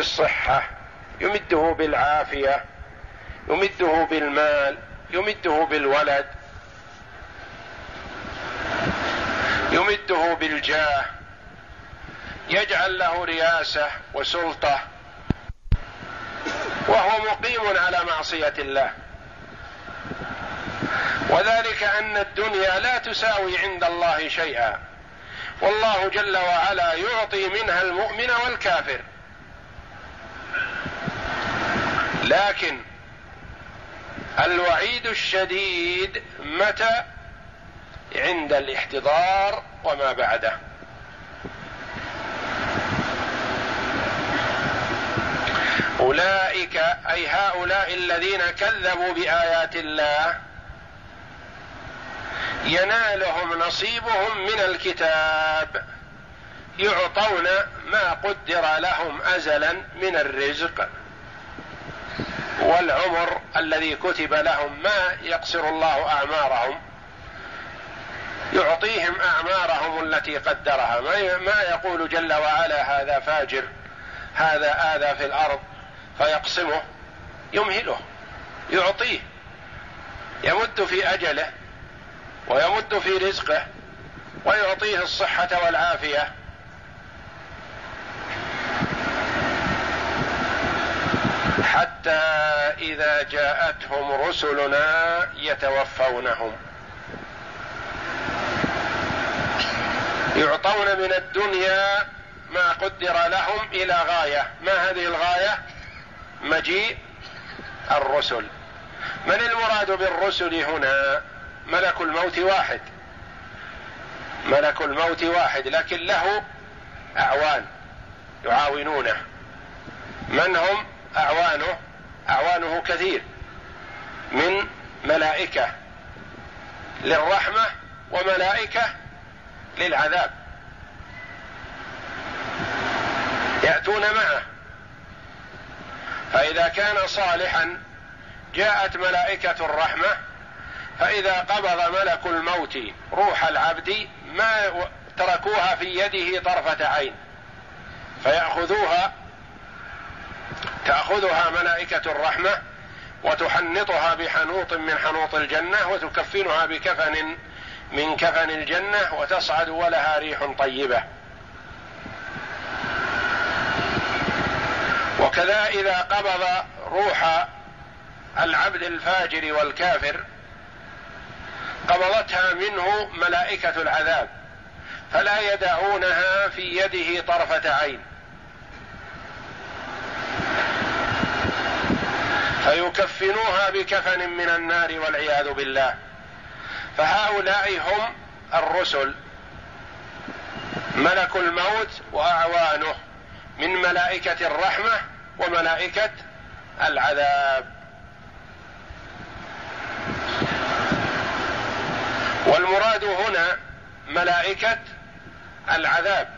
بالصحة يمده بالعافية يمده بالمال يمده بالولد يمده بالجاه يجعل له رياسه وسلطة وهو مقيم على معصية الله. وذلك أن الدنيا لا تساوي عند الله شيئا والله جل وعلا يعطي منها المؤمن والكافر. لكن الوعيد الشديد متى؟ عند الاحتضار وما بعده. أولئك أي هؤلاء الذين كذبوا بآيات الله ينالهم نصيبهم من الكتاب. يعطون ما قدر لهم ازلا من الرزق. والعمر الذي كتب لهم ما يقصر الله أعمارهم يعطيهم أعمارهم التي قدرها. ما يقول جل وعلا هذا فاجر هذا آذى في الأرض فيقسمه يمهله يعطيه. يمد في أجله ويمد في رزقه ويعطيه الصحة والعافية. حتى إذا جاءتهم رسلنا يتوفونهم. يعطون من الدنيا ما قدر لهم إلى غاية. ما هذه الغاية؟ مجيء الرسل. من المراد بالرسل هنا؟ ملك الموت واحد. ملك الموت واحد لكن له أعوان يعاونونه. من هم؟ أعوانه أعوانه كثير من ملائكة للرحمة وملائكة للعذاب. يأتون معه. فإذا كان صالحا جاءت ملائكة الرحمة فإذا قبض ملك الموت روح العبد ما تركوها في يده طرفة عين فيأخذوها تأخذها ملائكة الرحمة وتحنطها بحنوط من حنوط الجنة وتكفنها بكفن من كفن الجنة وتصعد ولها ريح طيبة. وكذا إذا قبض روح العبد الفاجر والكافر قبضتها منه ملائكة العذاب فلا يدعونها في يده طرفة عين. فيكفنوها بكفن من النار والعياذ بالله. فهؤلاء هم الرسل. ملك الموت وأعوانه من ملائكة الرحمة وملائكة العذاب. والمراد هنا ملائكة العذاب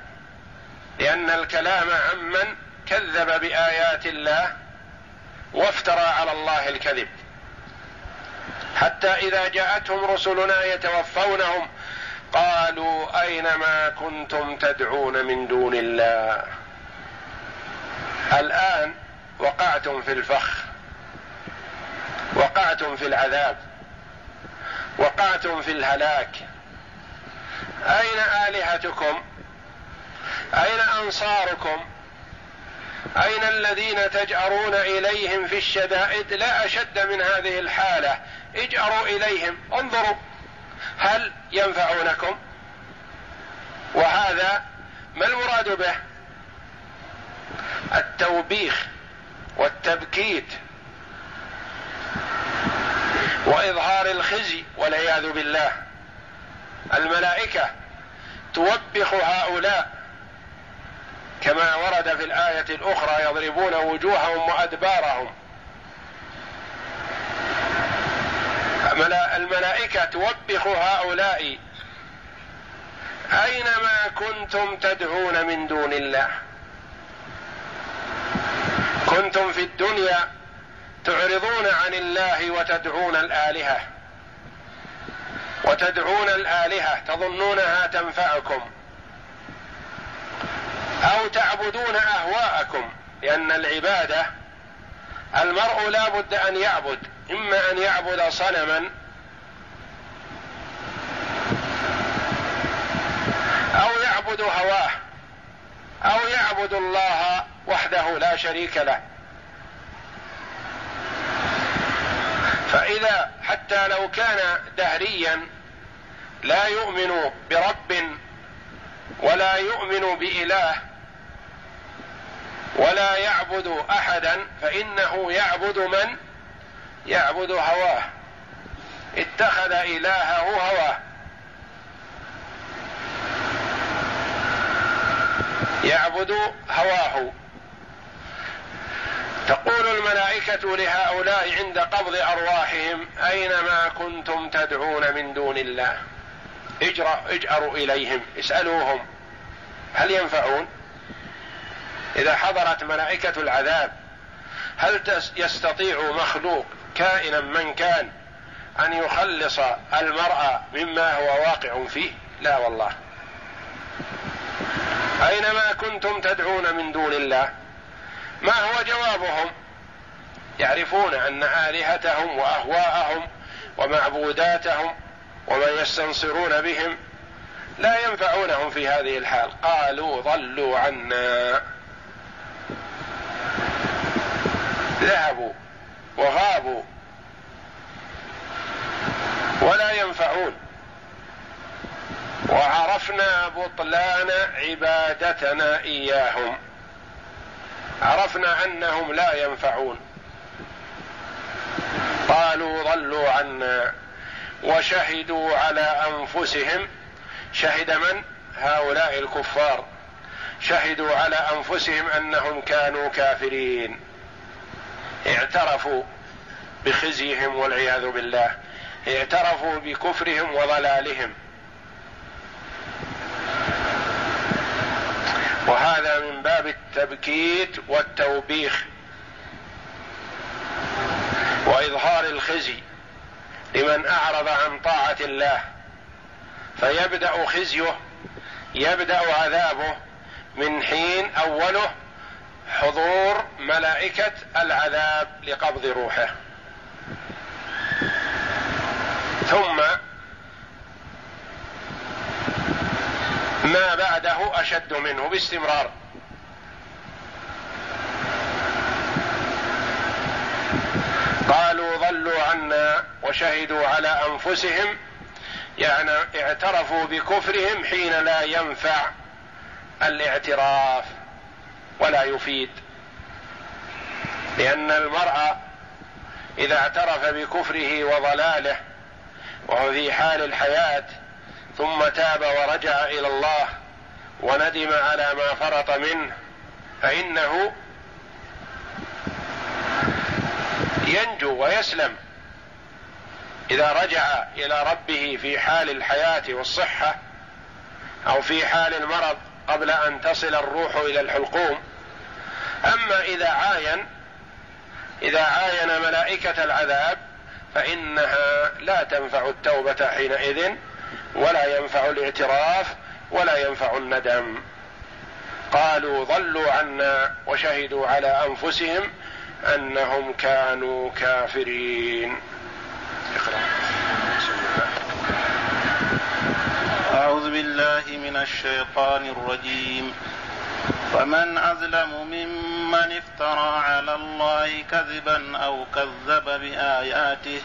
لأن الكلام عمن كذب بآيات الله وافترى على الله الكذب. حتى إذا جاءتهم رسلنا يتوفونهم قالوا أين ما كنتم تدعون من دون الله؟ الآن وقعتم في الفخ وقعتم في العذاب وقعتم في الهلاك. أين آلهتكم؟ أين أنصاركم؟ أين الذين تجأرون إليهم في الشدائد؟ لا أشد من هذه الحالة. اجأروا إليهم. انظروا. هل ينفعونكم؟ وهذا ما المراد به؟ التوبيخ والتبكيت وإظهار الخزي والعياذ بالله. الملائكة توبخ هؤلاء. كما ورد في الآية الأخرى يضربون وجوههم وأدبارهم. الملائكة توبخ هؤلاء. اينما كنتم تدعون من دون الله؟ كنتم في الدنيا تعرضون عن الله وتدعون الآلهة. وتدعون الآلهة تظنونها تنفعكم. أو تعبدون أهواءكم لأن العبادة المرء لا بد أن يعبد إما أن يعبد صنما أو يعبد هواه أو يعبد الله وحده لا شريك له. فإذا حتى لو كان دهريا لا يؤمن برب ولا يؤمن بإله ولا يعبد أحدا فإنه يعبد من؟ يعبد هواه. اتخذ إلهه هواه. يعبد هواه. تقول الملائكة لهؤلاء عند قبض أرواحهم أين ما كنتم تدعون من دون الله؟ اجأروا إليهم اسألوهم هل ينفعون؟ إذا حضرت ملائكة العذاب هل يستطيع مخلوق كائنا من كان أن يخلص المرء مما هو واقع فيه؟ لا والله. أينما كنتم تدعون من دون الله ما هو جوابهم؟ يعرفون أن آلهتهم وأهواءهم ومعبوداتهم ومن يستنصرون بهم لا ينفعونهم في هذه الحال. قالوا ضلوا عنا. ذهبوا وغابوا ولا ينفعون. وعرفنا بطلان عبادتنا إياهم. عرفنا أنهم لا ينفعون. قالوا ضلوا عنا وشهدوا على أنفسهم. شهد من؟ هؤلاء الكفار. شهدوا على أنفسهم أنهم كانوا كافرين. اعترفوا بخزيهم والعياذ بالله. اعترفوا بكفرهم وضلالهم. وهذا من باب التبكيت والتوبيخ وإظهار الخزي لمن أعرض عن طاعة الله. فيبدأ خزيه يبدأ عذابه من حين أوله حضور ملائكة العذاب لقبض روحه. ثم ما بعده أشد منه باستمرار. قالوا ضلوا عنا وشهدوا على أنفسهم يعني اعترفوا بكفرهم حين لا ينفع الاعتراف. ولا يفيد. لأن المرء إذا اعترف بكفره وضلاله وهو في حال الحياة ثم تاب ورجع إلى الله وندم على ما فرط منه فإنه ينجو ويسلم. إذا رجع إلى ربه في حال الحياة والصحة أو في حال المرض قبل أن تصل الروح إلى الحلقوم. أما إذا عاين إذا عاين ملائكة العذاب فإنها لا تنفع التوبة حينئذ ولا ينفع الاعتراف ولا ينفع الندم. قالوا ضلوا عنا وشهدوا على أنفسهم أنهم كانوا كافرين. اقرأ. بالله من الشيطان الرجيم. فمن أظلم ممن افترى على الله كذبا أو كذب بآياته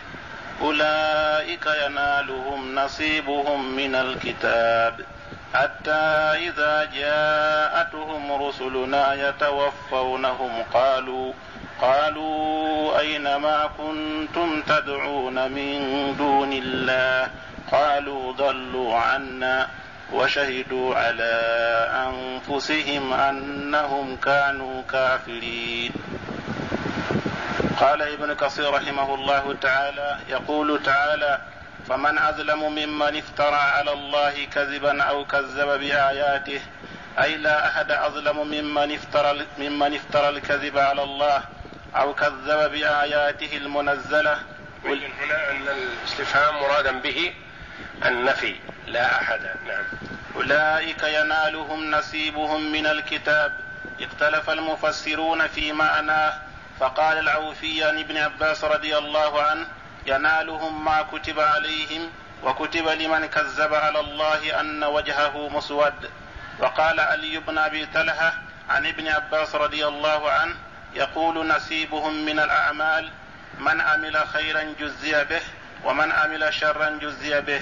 أولئك ينالهم نصيبهم من الكتاب. حتى إذا جاءتهم رسلنا يتوفونهم قالوا قالوا أين ما كنتم تدعون من دون الله؟ قالوا ضلوا عنا. وشهدوا على أنفسهم أنهم كانوا كافرين. قال ابن كثير رحمه الله تعالى يقول تعالى فمن أظلم ممن افترى على الله كذبا أو كذب بآياته أي لا أحد أظلم ممن افترى ممن افترى الكذب على الله أو كذب بآياته المنزلة. هنا أن الاستفهام مرادا به النفي. لا أحد. نعم. أولئك ينالهم نصيبهم من الكتاب. اختلف المفسرون في معناه. فقال العوفي عن ابن عباس رضي الله عنه ينالهم ما كتب عليهم وكتب لمن كذب على الله أن وجهه مسود. وقال علي بن أبي طلحة عن ابن عباس رضي الله عنه يقول نسيبهم من الأعمال من عمل خيرا جزي به ومن عمل شرا جزي به.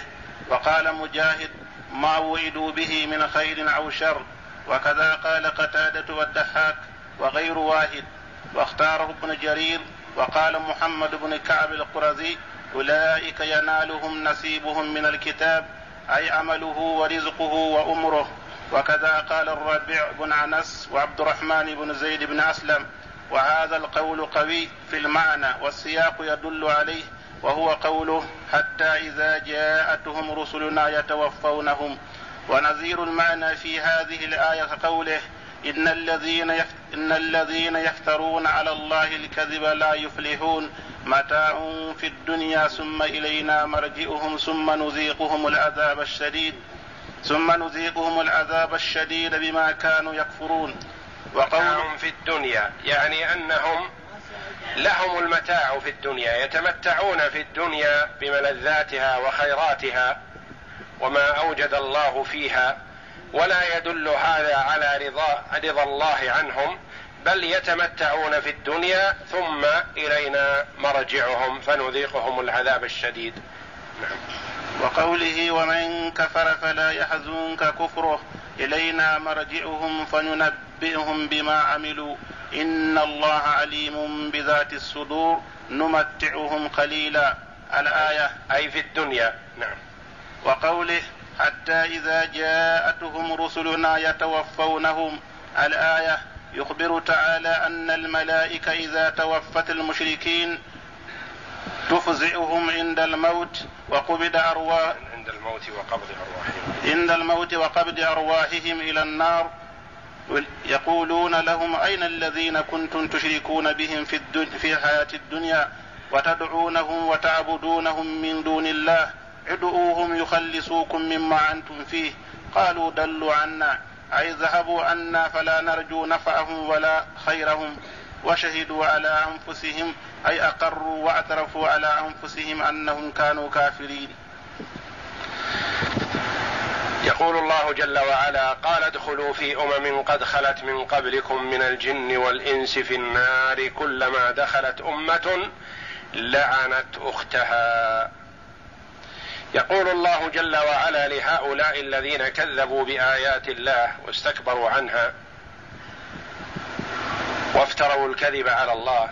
وقال مجاهد ما وعدوا به من خير أو شر. وكذا قال قتادة والدحاك وغير واحد. واختاره ابن جرير وقال محمد بن كعب القرزي أولئك ينالهم نصيبهم من الكتاب أي عمله ورزقه وأمره. وكذا قال الربيع بن أنس وعبد الرحمن بن زيد بن أسلم وهذا القول قوي في المعنى والسياق يدل عليه وهو قوله حتى إذا جاءتهم رسلنا يتوفونهم. ونظير المعنى في هذه الآية قوله إن الذين إن الذين يفترون على الله الكذب لا يفلحون. متاع في الدنيا ثم إلينا مرجئهم ثم نذيقهم العذاب الشديد ثم نذيقهم العذاب الشديد بما كانوا يكفرون. وقولهم في الدنيا يعني أنهم لهم المتاع في الدنيا يتمتعون في الدنيا بملذاتها وخيراتها وما أوجد الله فيها ولا يدل هذا على رضا رضا الله عنهم بل يتمتعون في الدنيا ثم إلينا مرجعهم فنذيقهم العذاب الشديد. نعم. وقوله ومن كفر فلا يحزنك كفره إلينا مرجعهم فننبئهم بما عملوا إن الله عليم بذات الصدور. نمتعهم قليلا. الآية أي في الدنيا. نعم. وقوله حتى إذا جاءتهم رسلنا يتوفونهم. الآية يخبر تعالى أن الملائكة إذا توفت المشركين تفزعهم عند الموت وقبض أرواح عند الموت وقبض أرواحهم. عند الموت وقبض أرواحهم إلى النار. يقولون لهم أين الذين كنتم تشركون بهم في في الحياة الدنيا وتدعونهم وتعبدونهم من دون الله؟ ادعوهم يخلصوكم مما أنتم فيه. قالوا دلوا عنا. أي ذهبوا عنا فلا نرجو نفعهم ولا خيرهم. وشهدوا على أنفسهم أي أقروا واعترفوا على أنفسهم أنهم كانوا كافرين. يقول الله جل وعلا قال ادخلوا في أمم قد خلت من قبلكم من الجن والإنس في النار كلما دخلت أمة لعنت أختها. يقول الله جل وعلا لهؤلاء الذين كذبوا بآيات الله واستكبروا عنها وافتروا الكذب على الله.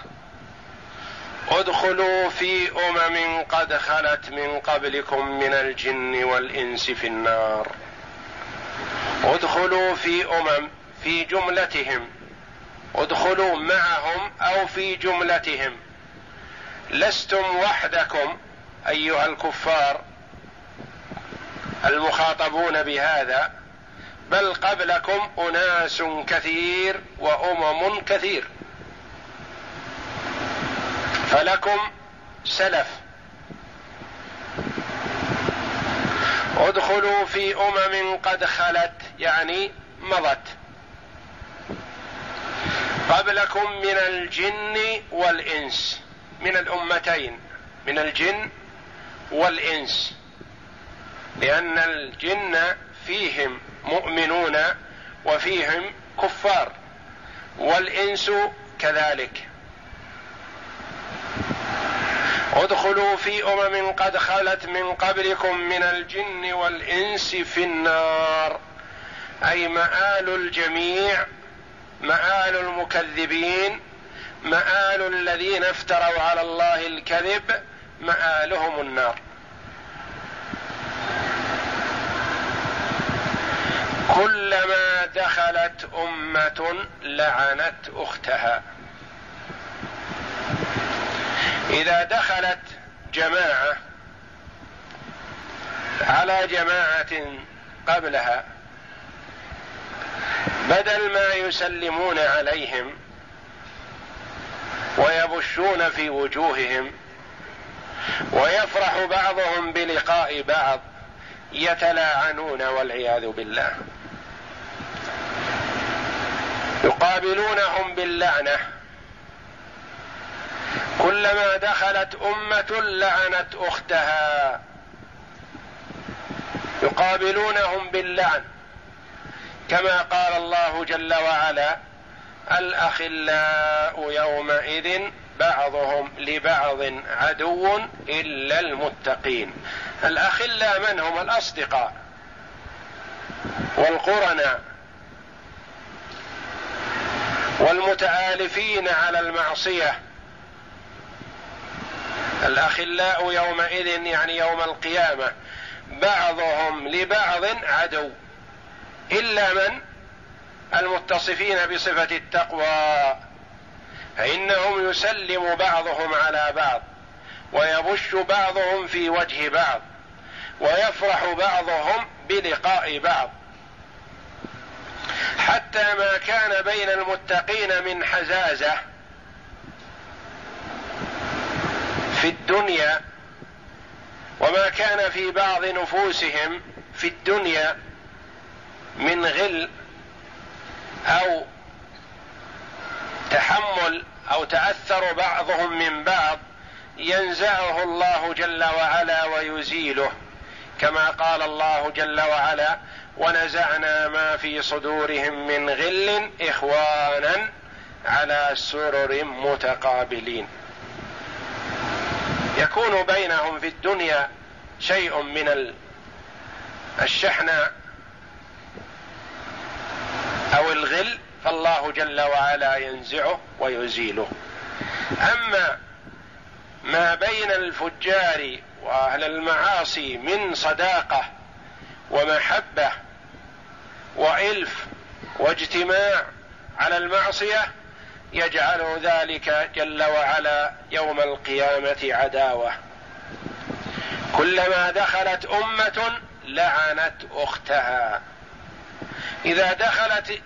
ادخلوا في أمم قد خلت من قبلكم من الجن والإنس في النار. ادخلوا في أمم في جملتهم. ادخلوا معهم أو في جملتهم. لستم وحدكم أيها الكفار المخاطبون بهذا بل قبلكم أناس كثير وأمم كثير. فلكم سلف. ادخلوا في أمم قد خلت يعني مضت. قبلكم من الجن والإنس من الأمتين من الجن والإنس. لأن الجن فيهم مؤمنون وفيهم كفار والإنس كذلك. ادخلوا في أمم قد خلت من قبلكم من الجن والإنس في النار. أي مآل الجميع مآل المكذبين مآل الذين افتروا على الله الكذب مآلهم النار. كلما دخلت أمة لعنت أختها. إذا دخلت جماعة على جماعة قبلها بدل ما يسلمون عليهم ويبشون في وجوههم ويفرح بعضهم بلقاء بعض يتلاعنون والعياذ بالله. يقابلونهم باللعنة. كلما دخلت أمة لعنت أختها. يقابلونهم باللعن. كما قال الله جل وعلا الأخلاء يومئذ بعضهم لبعض عدو إلا المتقين. الأخلاء من هم؟ الأصدقاء والقرناء والمتآلفين على المعصية. الأخلاء يومئذ يعني يوم القيامة. بعضهم لبعض عدو. إلا من؟ المتصفين بصفة التقوى. فإنهم يسلم بعضهم على بعض ويبش بعضهم في وجه بعض ويفرح بعضهم بلقاء بعض. حتى ما كان بين المتقين من حزازة في الدنيا وما كان في بعض نفوسهم في الدنيا من غل أو تحمل أو تأثر بعضهم من بعض ينزعه الله جل وعلا ويزيله كما قال الله جل وعلا ونزعنا ما في صدورهم من غل إخوانا على سرر متقابلين. يكون بينهم في الدنيا شيء من الشحناء أو الغل فالله جل وعلا ينزعه ويزيله. أما ما بين الفجار وأهل المعاصي من صداقة ومحبة وإلف واجتماع على المعصية يجعل ذلك جل وعلا يوم القيامة عداوة. كلما دخلت أمة لعنت أختها. إذا دخلت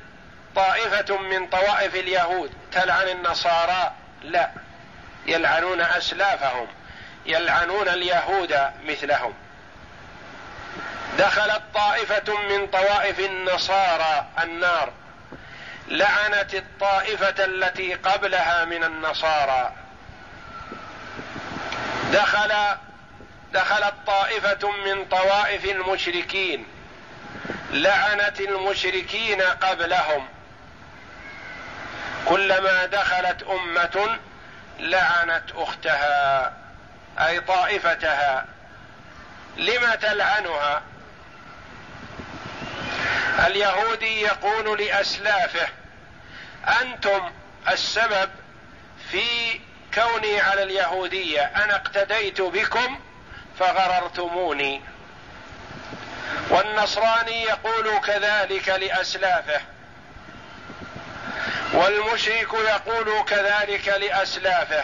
طائفة من طوائف اليهود تلعن النصارى؟ لا. يلعنون أسلافهم يلعنون اليهود مثلهم. دخلت طائفة من طوائف النصارى النار. لعنت الطائفة التي قبلها من النصارى. دخل دخلت طائفة من طوائف المشركين. لعنت المشركين قبلهم. كلما دخلت أمة لعنت أختها أي طائفتها. لم تلعنها؟ اليهودي يقول لأسلافه أنتم السبب في كوني على اليهودية أنا اقتديت بكم فغررتموني. والنصراني يقول كذلك لأسلافه والمشرك يقول كذلك لأسلافه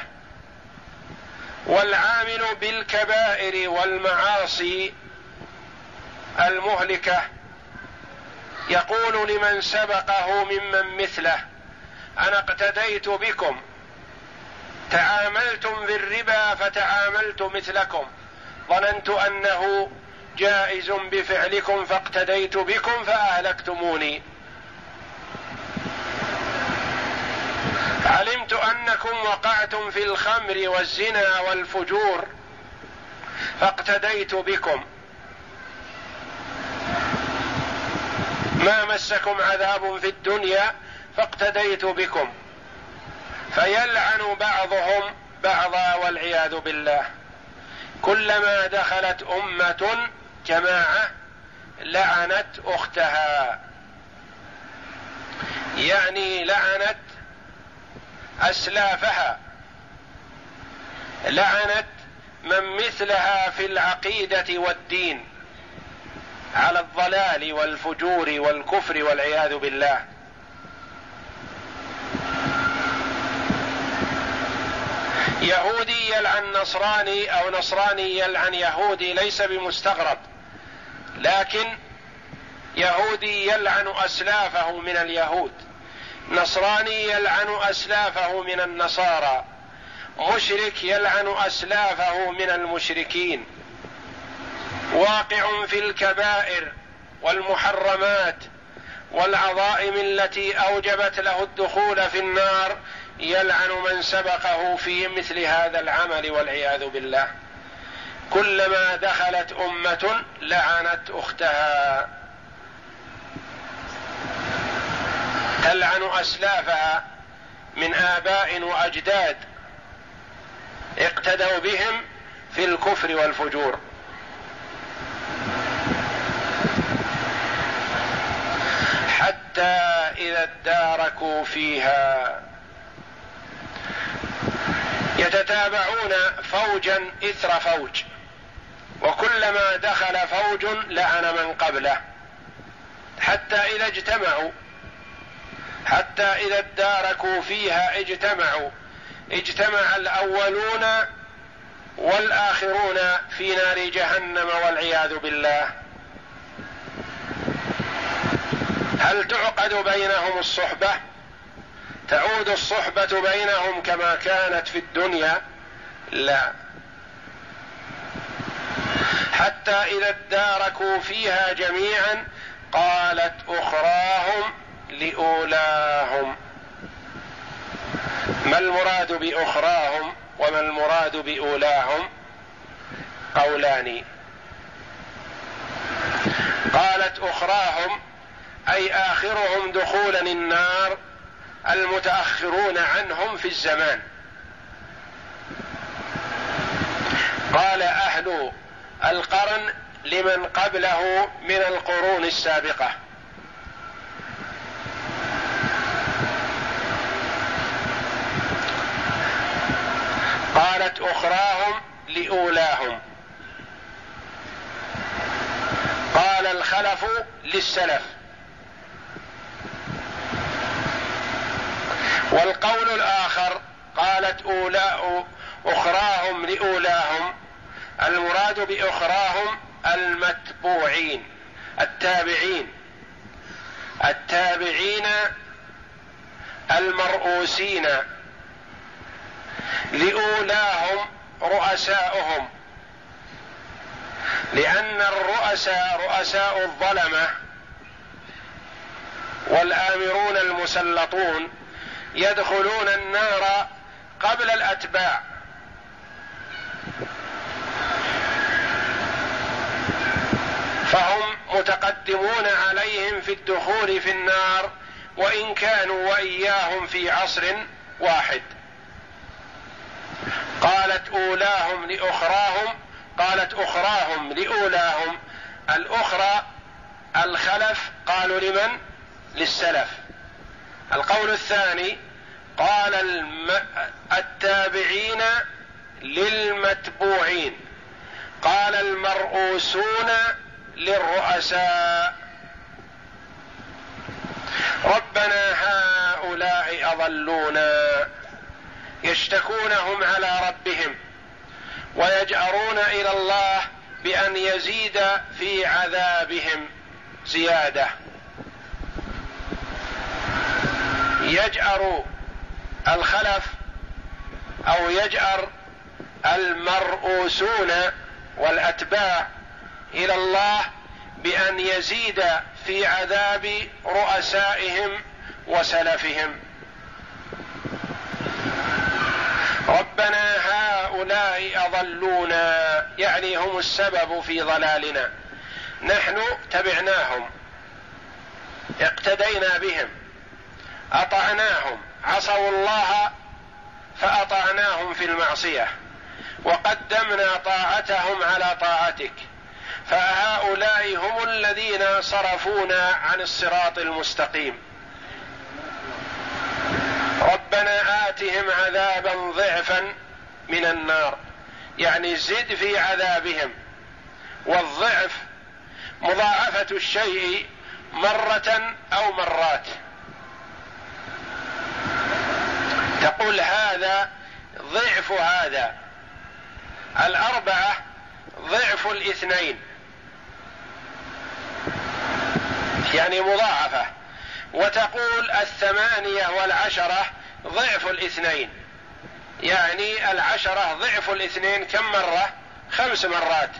والعامل بالكبائر والمعاصي المهلكة. يقول لمن سبقه ممن مثله أنا اقتديت بكم تعاملتم بالربا فتعاملت مثلكم ظننت أنه جائز بفعلكم فاقتديت بكم فأهلكتموني. علمت أنكم وقعتم في الخمر والزنا والفجور فاقتديت بكم. ما مسكم عذاب في الدنيا فاقتديت بكم. فيلعن بعضهم بعضا والعياذ بالله. كلما دخلت أمة جماعة لعنت أختها. يعني لعنت أسلافها. لعنت من مثلها في العقيدة والدين. على الضلال والفجور والكفر والعياذ بالله. يهودي يلعن نصراني أو نصراني يلعن يهودي ليس بمستغرب لكن يهودي يلعن أسلافه من اليهود نصراني يلعن أسلافه من النصارى مشرك يلعن أسلافه من المشركين. واقع في الكبائر والمحرمات والعظائم التي أوجبت له الدخول في النار يلعن من سبقه في مثل هذا العمل والعياذ بالله. كلما دخلت أمة لعنت أختها. تلعن أسلافها من آباء وأجداد اقتدوا بهم في الكفر والفجور. حتى إذا اداركوا فيها. يتتابعون فوجا إثر فوج. وكلما دخل فوج لعن من قبله. حتى إذا اجتمعوا. حتى إذا اداركوا فيها اجتمعوا. اجتمع الأولون والآخرون في نار جهنم والعياذ بالله. هل تعقد بينهم الصحبة؟ تعود الصحبة بينهم كما كانت في الدنيا؟ لا. حتى إذا اداركوا فيها جميعا قالت أخراهم لأولاهم. ما المراد بأخراهم وما المراد بأولاهم؟ قولان. قالت أخراهم أي آخرهم دخولا النار المتأخرون عنهم في الزمان. قال أهل القرن لمن قبله من القرون السابقة. قالت أخراهم لأولاهم. قال الخلف للسلف. والقول الآخر قالت اولاء أخراهم لأولاهم. المراد بأخراهم المتبوعين التابعين. التابعين المرؤوسين. لأولاهم رؤساؤهم. لأن الرؤساء رؤساء الظلمة والآمرون المسلطون. يدخلون النار قبل الأتباع. فهم متقدمون عليهم في الدخول في النار وإن كانوا وإياهم في عصر واحد. قالت أولاهم لأخراهم قالت أخراهم لأولاهم. الأخرى الخلف قالوا لمن؟ للسلف. القول الثاني قال الم... التابعين للمتبوعين. قال المرؤوسون للرؤساء. ربنا هؤلاء أضلونا. يشتكونهم على ربهم. ويجأرون إلى الله بأن يزيد في عذابهم زيادة. يجأر الخلف أو يجأر المرؤوسون والأتباع إلى الله بأن يزيد في عذاب رؤسائهم وسلفهم. ربنا هؤلاء أضلونا يعني هم السبب في ضلالنا. نحن تبعناهم اقتدينا بهم. أطعناهم عصوا الله فأطعناهم في المعصية وقدمنا طاعتهم على طاعتك فهؤلاء هم الذين صرفونا عن الصراط المستقيم. ربنا آتهم عذابا ضعفا من النار يعني زد في عذابهم والضعف مضاعفة الشيء مرة أو مرات. تقول هذا ضعف هذا. الأربعة ضعف الاثنين. يعني مضاعفة. وتقول الثمانية والعشرة ضعف الاثنين. يعني العشرة ضعف الاثنين كم مرة؟ خمس مرات.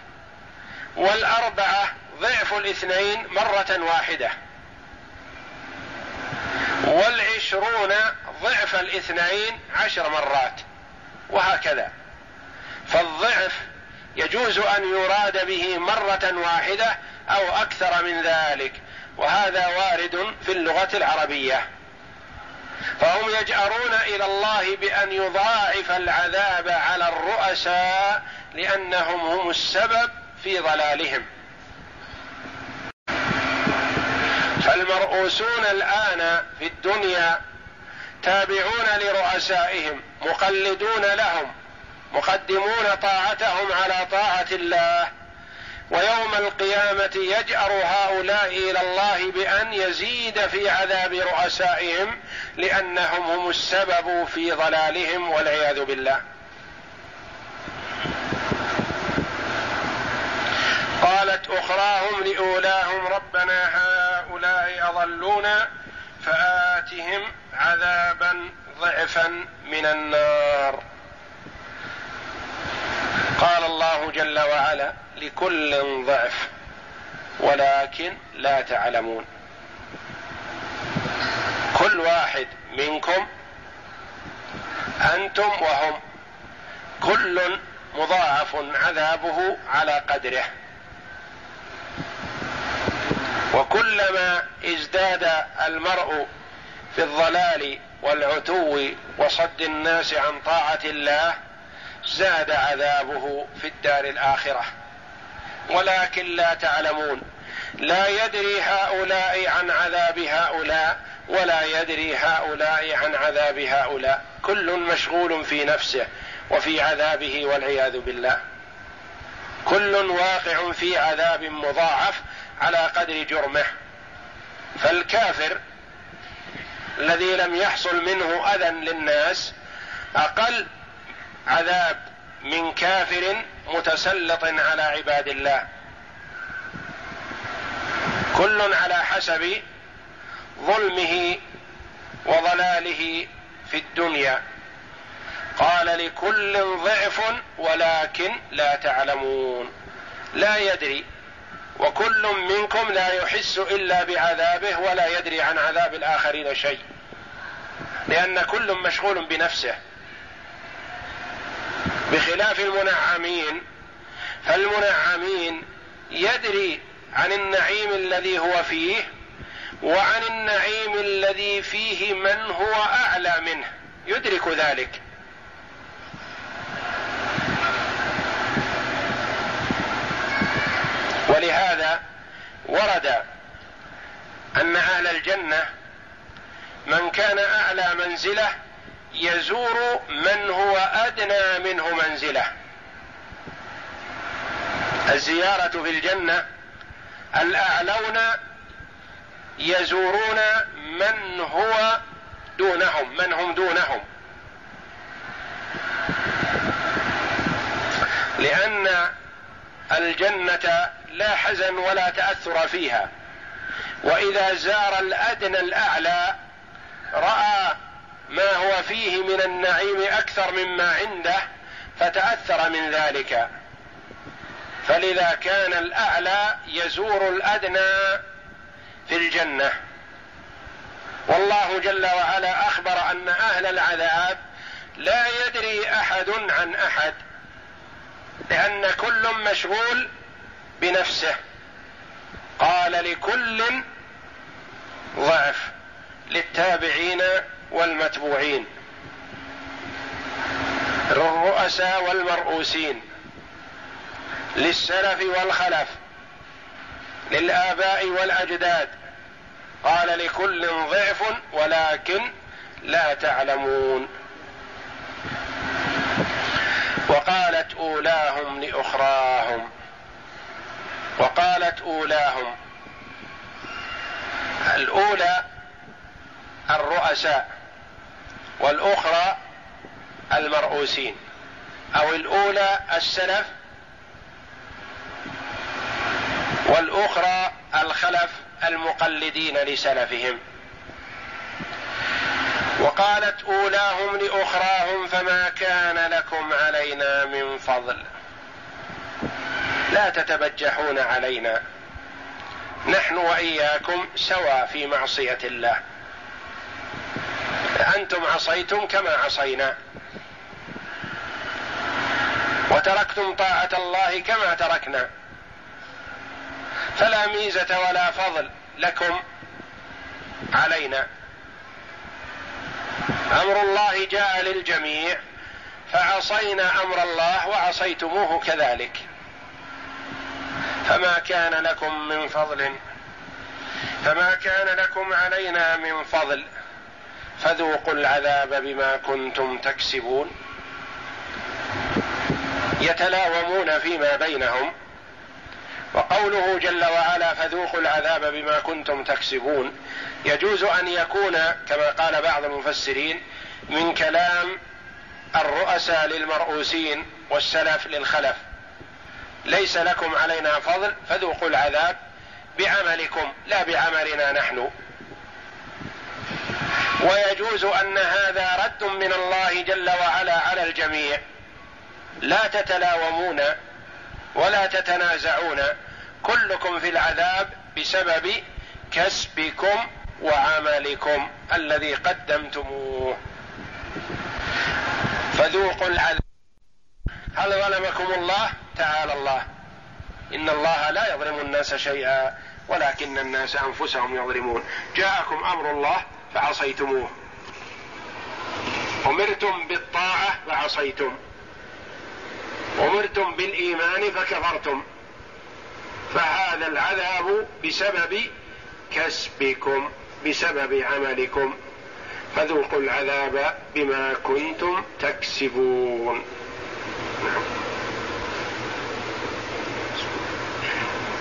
والأربعة ضعف الاثنين مرة واحدة. والعشرون ضعف الاثنين عشر مرات وهكذا. فالضعف يجوز أن يراد به مرة واحدة أو أكثر من ذلك وهذا وارد في اللغة العربية. فهم يجأرون إلى الله بأن يضاعف العذاب على الرؤساء لأنهم هم السبب في ضلالهم. فالمرؤوسون الآن في الدنيا تابعون لرؤسائهم مقلدون لهم مقدمون طاعتهم على طاعة الله. ويوم القيامة يجأر هؤلاء إلى الله بأن يزيد في عذاب رؤسائهم لأنهم هم السبب في ضلالهم والعياذ بالله. قالت أخراهم لأولاهم ربنا هؤلاء أضلونا فآتهم عذابا ضعفا من النار. قال الله جل وعلا لكل ضعف ولكن لا تعلمون. كل واحد منكم أنتم وهم كل مضاعف عذابه على قدره. وكلما ازداد المرء في الضلال والعتو وصد الناس عن طاعة الله زاد عذابه في الدار الآخرة. ولكن لا تعلمون لا يدري هؤلاء عن عذاب هؤلاء ولا يدري هؤلاء عن عذاب هؤلاء. كل مشغول في نفسه وفي عذابه والعياذ بالله. كل واقع في عذاب مضاعف على قدر جرمه. فالكافر الذي لم يحصل منه أذى للناس أقل عذاب من كافر متسلط على عباد الله. كل على حسب ظلمه وضلاله في الدنيا. قال لكل ضعف ولكن لا تعلمون. لا يدري وكل منكم لا يحس إلا بعذابه ولا يدري عن عذاب الآخرين شيء. لأن كل مشغول بنفسه. بخلاف المنعمين فالمنعمين يدري عن النعيم الذي هو فيه وعن النعيم الذي فيه من هو أعلى منه. يدرك ذلك. ولهذا ورد أن أهل الجنة من كان أعلى منزلة يزور من هو أدنى منه منزلة. الزيارة في الجنة الأعلون يزورون من هو دونهم من هم دونهم. لأن الجنة لا حزن ولا تأثر فيها. وإذا زار الأدنى الأعلى رأى ما هو فيه من النعيم أكثر مما عنده فتأثر من ذلك. فلذا كان الأعلى يزور الأدنى في الجنة. والله جل وعلا أخبر أن أهل العذاب لا يدري أحد عن أحد لأن كل مشغول بنفسه. قال لكل ضعف للتابعين والمتبوعين. للرؤساء والمرؤوسين. للسلف والخلف. للآباء والأجداد. قال لكل ضعف ولكن لا تعلمون. وقالت أولاهم لأخراهم. وقالت أولاهم. الأولى الرؤساء والأخرى المرؤوسين. أو الأولى السلف والأخرى الخلف المقلدين لسلفهم. وقالت أولاهم لأخراهم فما كان لكم علينا من فضل. لا تتبجحون علينا. نحن وإياكم سوا في معصية الله. أنتم عصيتم كما عصينا. وتركتم طاعة الله كما تركنا. فلا ميزة ولا فضل لكم علينا. أمر الله جاء للجميع فعصينا أمر الله وعصيتموه كذلك. فما كان لكم من فضل. فما كان لكم علينا من فضل. فذوقوا العذاب بما كنتم تكسبون. يتلاومون فيما بينهم. وقوله جل وعلا فذوقوا العذاب بما كنتم تكسبون. يجوز أن يكون كما قال بعض المفسرين من كلام الرؤساء للمرؤوسين والسلف للخلف. ليس لكم علينا فضل فذوقوا العذاب بعملكم لا بعملنا نحن. ويجوز أن هذا رد من الله جل وعلا على الجميع. لا تتلاومون ولا تتنازعون. كلكم في العذاب بسبب كسبكم وعملكم الذي قدمتموه. فذوقوا العذاب. هل ظلمكم الله؟ تعالى الله. إن الله لا يظلم الناس شيئا ولكن الناس أنفسهم يظلمون. جاءكم أمر الله فعصيتموه. أمرتم بالطاعة فعصيتم. أمرتم بالإيمان فكفرتم. فهذا العذاب بسبب كسبكم بسبب عملكم. فذوقوا العذاب بما كنتم تكسبون.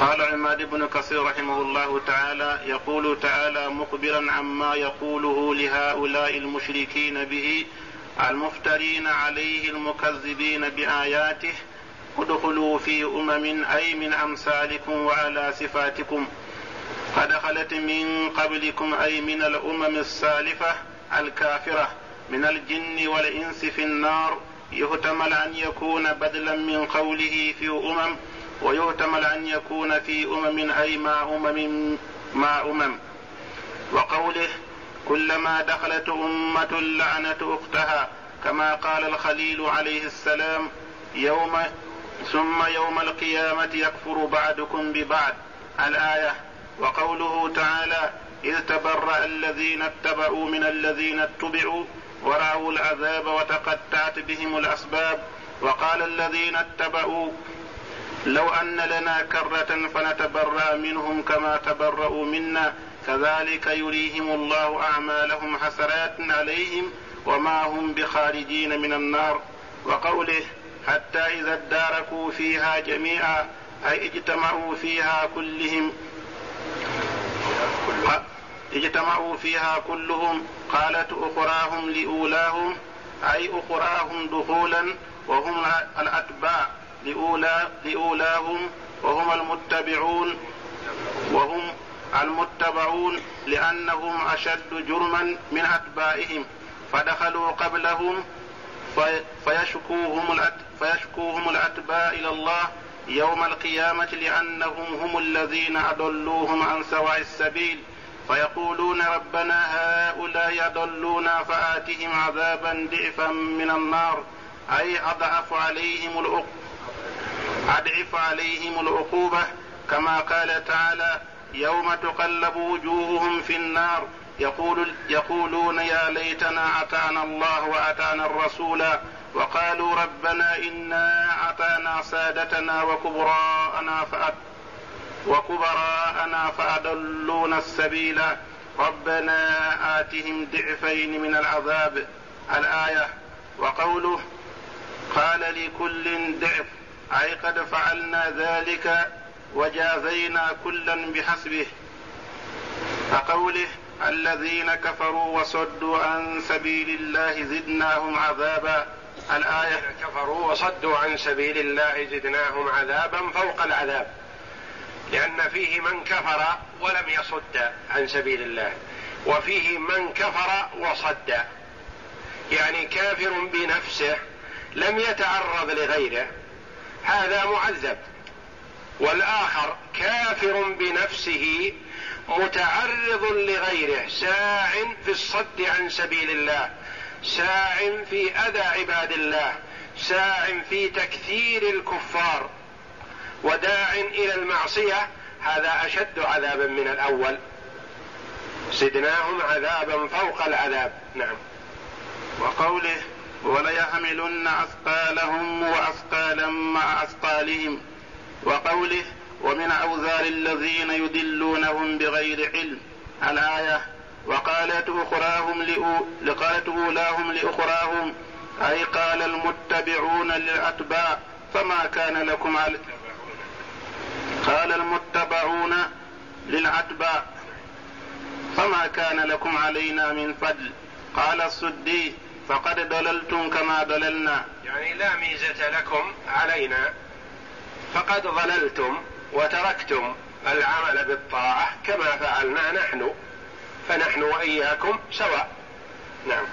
قال عماد بن كثير رحمه الله تعالى يقول تعالى مخبرا عما يقوله لهؤلاء المشركين به المفترين عليه المكذبين بآياته ادخلوا في أمم أي من أمثالكم وعلى صفاتكم قد خلت من قبلكم أي من الأمم السالفة الكافرة من الجن والإنس في النار يحتمل أن يكون بدلا من قوله في أمم ويحتمل أن يكون في أمم أي مع أمم مع أمم. وقوله كلما دخلت أمة لعنت أختها كما قال الخليل عليه السلام يوم ثم يوم القيامة يكفر بعدكم ببعد الآية وقوله تعالى إذ تبرأ الذين اتبعوا من الذين اتبعوا ورأوا العذاب وتقطعت بهم الأسباب. وقال الذين اتبعوا لو أن لنا كرة فنتبرأ منهم كما تبرأوا منا كذلك يريهم الله أعمالهم حسرات عليهم وما هم بخارجين من النار. وقوله حتى إذا اداركوا فيها جميعا أي اجتمعوا فيها كلهم اجتمعوا فيها كلهم قالت أخراهم لأولاهم أي أخراهم دخولا وهم الأتباع. لأولى لأولاهم وهم المتبعون وهم المتبعون لأنهم أشد جرما من أتباعهم. فدخلوا قبلهم فيشكوهم فيشكوهم الأتباع إلى الله يوم القيامة لأنهم هم الذين أضلوهم عن سواء السبيل. فيقولون ربنا هؤلاء يضلونا فآتهم عذابا ضعفا من النار. أي أضعف عليهم العقوبة أضعف عليهم العقوبة كما قال تعالى يوم تقلب وجوههم في النار يقول يقولون يا ليتنا أتانا الله وأتانا الرسول وقالوا ربنا إنا أتانا سادتنا وكبراءنا فأت وكبراءنا فأضلونا السبيل ربنا آتهم ضعفين من العذاب الآية وقوله قال لكل ضعف أي قد فعلنا ذلك وجازينا كلا بحسبه. كقوله الذين كفروا وصدوا عن سبيل الله زدناهم عذابا. الآية كفروا وصدوا عن سبيل الله زدناهم عذابا فوق العذاب لأن فيه من كفر ولم يصد عن سبيل الله وفيه من كفر وصد. يعني كافر بنفسه لم يتعرض لغيره هذا معذب. والآخر كافر بنفسه متعرض لغيره ساع في الصد عن سبيل الله ساع في أذى عباد الله ساع في تكثير الكفار. وداع إلى المعصية هذا أشد عذابا من الأول. زدناهم عذابا فوق العذاب. نعم. وقوله وليحملن أثقالهم وأثقالا مع أثقالهم. وقوله ومن أوزار الذين يدلونهم بغير علم. الآية وقالت أخراهم لقالت أولاهم لأخراهم. أي قال المتبعون للأتباع فما كان لكم على قال المتبعون للأتباع فما كان لكم علينا من فضل. قال السدي فقد ضللتم كما ضللنا. يعني لا ميزة لكم علينا. فقد ضللتم وتركتم العمل بالطاعة كما فعلنا نحن. فنحن وإياكم سواء. نعم.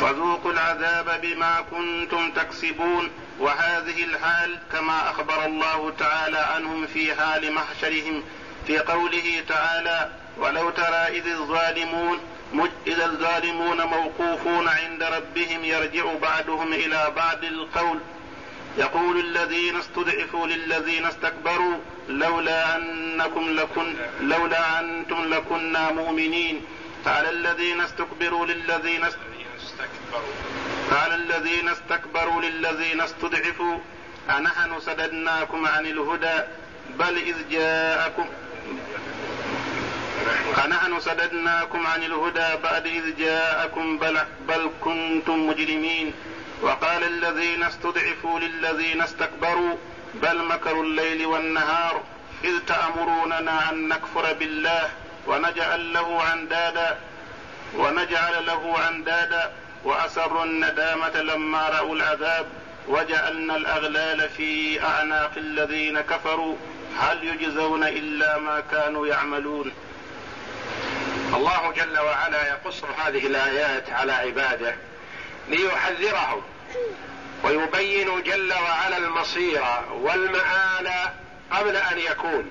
فذوقوا العذاب بما كنتم تكسبون. وهذه الحال كما أخبر الله تعالى عنهم في حال محشرهم في قوله تعالى ولو ترى إذ الظالمون إذا الظالمون موقوفون عند ربهم يرجع بعضهم إلى بعض القول. يقول الذين استضعفوا للذين استكبروا لولا أنكم لكن لولا أنتم لكنا مؤمنين. قال الذين استكبروا للذين قال الذين استكبروا للذين استضعفوا أنحن سددناكم عن الهدى بل إذ جاءكم أنحن سددناكم عن الهدى بعد إذ جاءكم بل, بل كنتم مجرمين وقال الذين استضعفوا للذين استكبروا بل مكروا الليل والنهار إذ تأمروننا أن نكفر بالله ونجعل له أندادا ونجعل له أندادا وأسروا الندامة لما رأوا العذاب وجعلنا الأغلال في أعناق الذين كفروا هل يجزون إلا ما كانوا يعملون الله جل وعلا يقص هذه الآيات على عباده ليحذرهم ويبين جل وعلا المصير والمآل قبل أن يكون.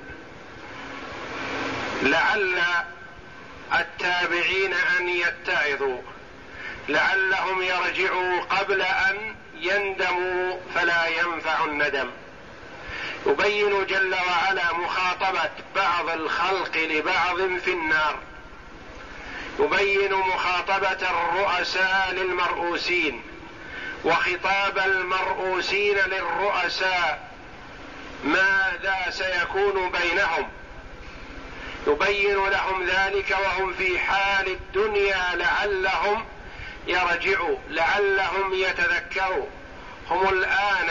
لعل التابعين أن يتعظوا. لعلهم يرجعوا قبل أن يندموا فلا ينفع الندم. يبين جل وعلا مخاطبة بعض الخلق لبعض في النار. يبين مخاطبة الرؤساء للمرؤوسين وخطاب المرؤوسين للرؤساء ماذا سيكون بينهم. يبين لهم ذلك وهم في حال الدنيا لعلهم يرجعوا لعلهم يتذكروا. هم الآن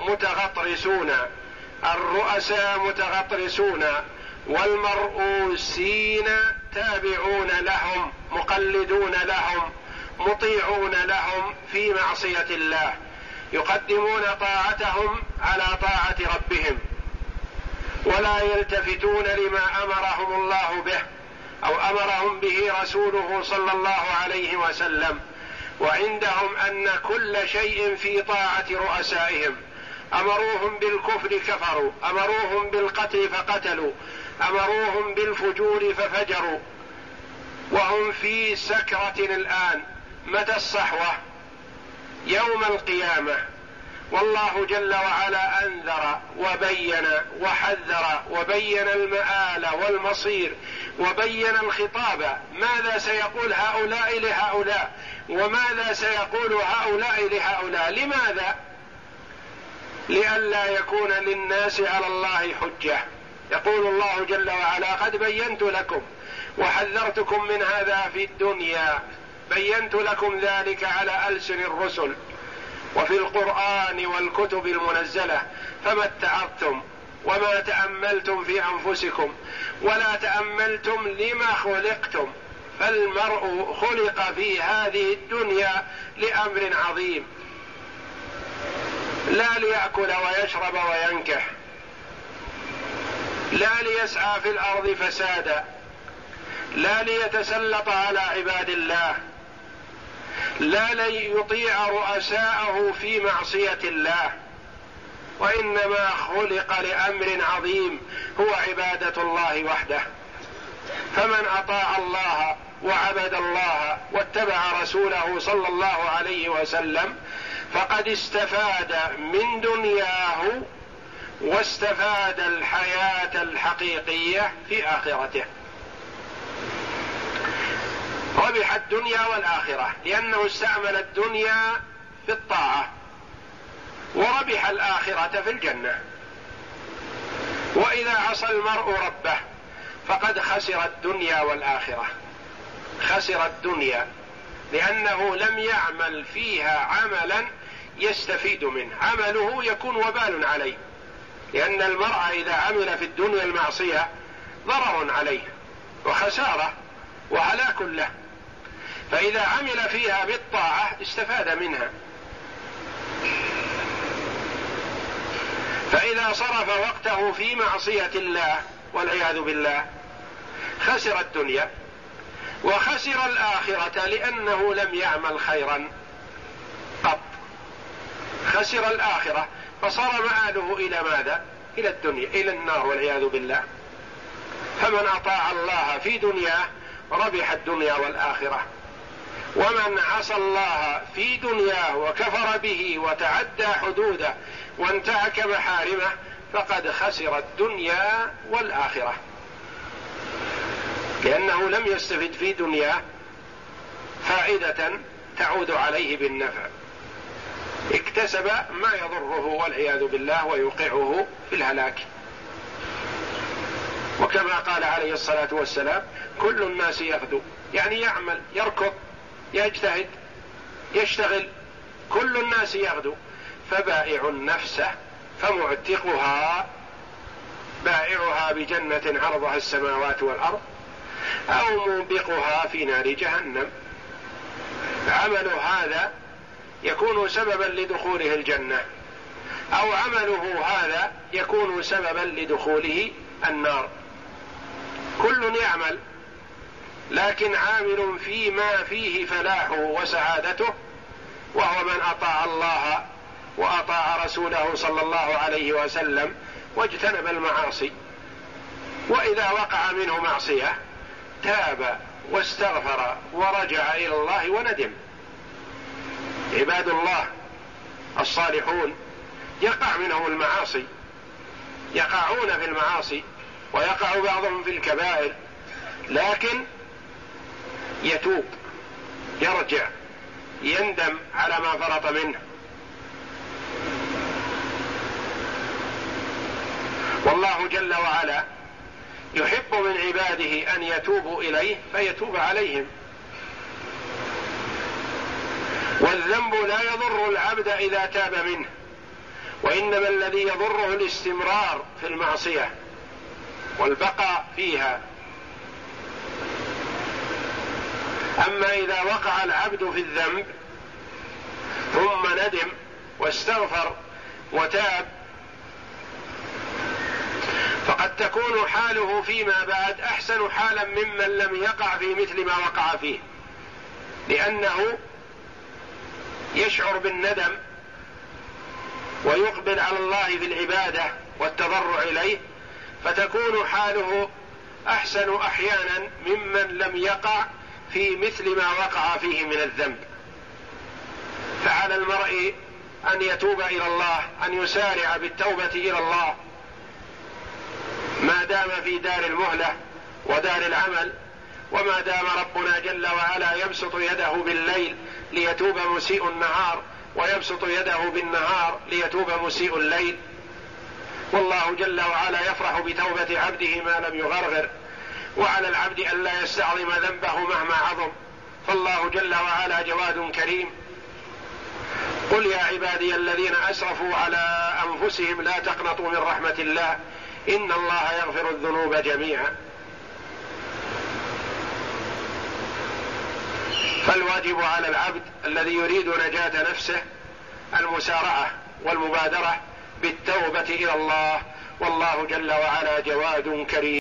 متغطرسون. الرؤساء متغطرسون والمرؤوسين تابعون لهم مقلدون لهم مطيعون لهم في معصية الله يقدمون طاعتهم على طاعة ربهم. ولا يلتفتون لما أمرهم الله به أو أمرهم به رسوله صلى الله عليه وسلم وعندهم أن كل شيء في طاعة رؤسائهم. أمروهم بالكفر كفروا أمروهم بالقتل فقتلوا أمروهم بالفجور ففجروا. وهم في سكرة الآن. متى الصحوة؟ يوم القيامة. والله جل وعلا أنذر وبين وحذر وبين المآل والمصير وبين الخطاب. ماذا سيقول هؤلاء لهؤلاء؟ وماذا سيقول هؤلاء لهؤلاء؟ لماذا؟ لئلا يكون للناس على الله حجة. يقول الله جل وعلا قد بينت لكم وحذرتكم من هذا في الدنيا. بينت لكم ذلك على ألسن الرسل وفي القرآن والكتب المنزلة. فما اتعظتم وما تأملتم في أنفسكم ولا تأملتم لما خلقتم. فالمرء خلق في هذه الدنيا لأمر عظيم. لا ليأكل ويشرب وينكح. لا ليسعى في الأرض فسادا. لا ليتسلط على عباد الله. لا ليطيع رؤساءه في معصية الله. وإنما خلق لأمر عظيم هو عبادة الله وحده. فمن أطاع الله وعبد الله واتبع رسوله صلى الله عليه وسلم فقد استفاد من دنياه واستفاد الحياة الحقيقية في آخرته. ربح الدنيا والآخرة لأنه استعمل الدنيا في الطاعة وربح الآخرة في الجنة. وإذا عصى المرء ربه فقد خسر الدنيا والآخرة. خسر الدنيا لأنه لم يعمل فيها عملا يستفيد منه. عمله يكون وبال عليه. لأن المرء إذا عمل في الدنيا المعصية ضرر عليه وخسارة وهلاك له. فإذا عمل فيها بالطاعة استفاد منها. فإذا صرف وقته في معصية الله والعياذ بالله خسر الدنيا وخسر الآخرة لأنه لم يعمل خيرا. خسر الآخرة. فصار مآله إلى ماذا؟ إلى الدنيا إلى النار والعياذ بالله. فمن أطاع الله في دنياه ربح الدنيا والآخرة. ومن عصى الله في دنياه وكفر به وتعدى حدوده وانتهك محارمه فقد خسر الدنيا والآخرة. لأنه لم يستفد في دنياه فائدة تعود عليه بالنفع. اكتسب ما يضره والعياذ بالله ويوقعه في الهلاك. وكما قال عليه الصلاة والسلام كل الناس يغدو يعني يعمل يركض يجتهد يشتغل كل الناس يغدو. فبائع نفسه فمعتقها بائعها بجنة عرضها السماوات والأرض أو موبقها في نار جهنم. عمل هذا يكون سببا لدخوله الجنة. أو عمله هذا يكون سببا لدخوله النار. كل يعمل لكن عامل فيما فيه فلاحه وسعادته وهو من أطاع الله وأطاع رسوله صلى الله عليه وسلم واجتنب المعاصي. وإذا وقع منه معصية تاب واستغفر ورجع إلى الله وندم. عباد الله الصالحون يقع منهم المعاصي يقعون في المعاصي ويقع بعضهم في الكبائر لكن يتوب يرجع يندم على ما فرط منه. والله جل وعلا يحب من عباده أن يتوبوا إليه فيتوب عليهم. والذنب لا يضر العبد إذا تاب منه وإنما الذي يضره الاستمرار في المعصية والبقاء فيها. أما إذا وقع العبد في الذنب ثم ندم واستغفر وتاب فقد تكون حاله فيما بعد أحسن حالا ممن لم يقع في مثل ما وقع فيه لأنه يشعر بالندم ويقبل على الله في العباده والتضرع إليه فتكون حاله أحسن أحيانا ممن لم يقع في مثل ما وقع فيه من الذنب. فعلى المرء أن يتوب إلى الله أن يسارع بالتوبة إلى الله. ما دام في دار المهلة ودار العمل وما دام ربنا جل وعلا يبسط يده بالليل ليتوب مسيء النهار ويبسط يده بالنهار ليتوب مسيء الليل. والله جل وعلا يفرح بتوبة عبده ما لم يغرغر وعلى العبد ألا يستعظم ذنبه مهما عظم. فالله جل وعلا جواد كريم. قل يا عبادي الذين أسرفوا على أنفسهم لا تقنطوا من رحمة الله إن الله يغفر الذنوب جميعا. فالواجب على العبد الذي يريد نجاة نفسه المسارعة والمبادرة بالتوبة إلى الله والله جل وعلا جواد كريم.